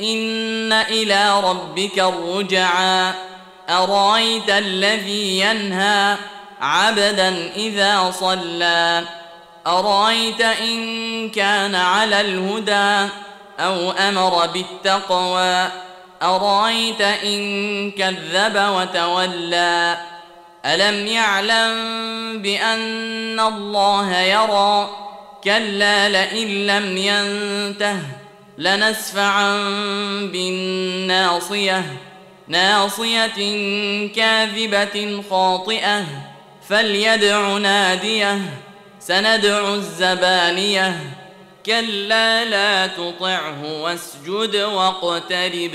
إن إلى ربك الرجعى أرأيت الذي ينهى عبدا إذا صلى. أرأيت إن كان على الهدى أو أمر بالتقوى. أرأيت إن كذب وتولى. ألم يعلم بأن الله يرى؟ كلا لئن لم ينته. لنسفعا بالناصية ناصية كاذبة خاطئة. فليدع نادية سندع الزبانية. كلا لا تطعه واسجد واقترب.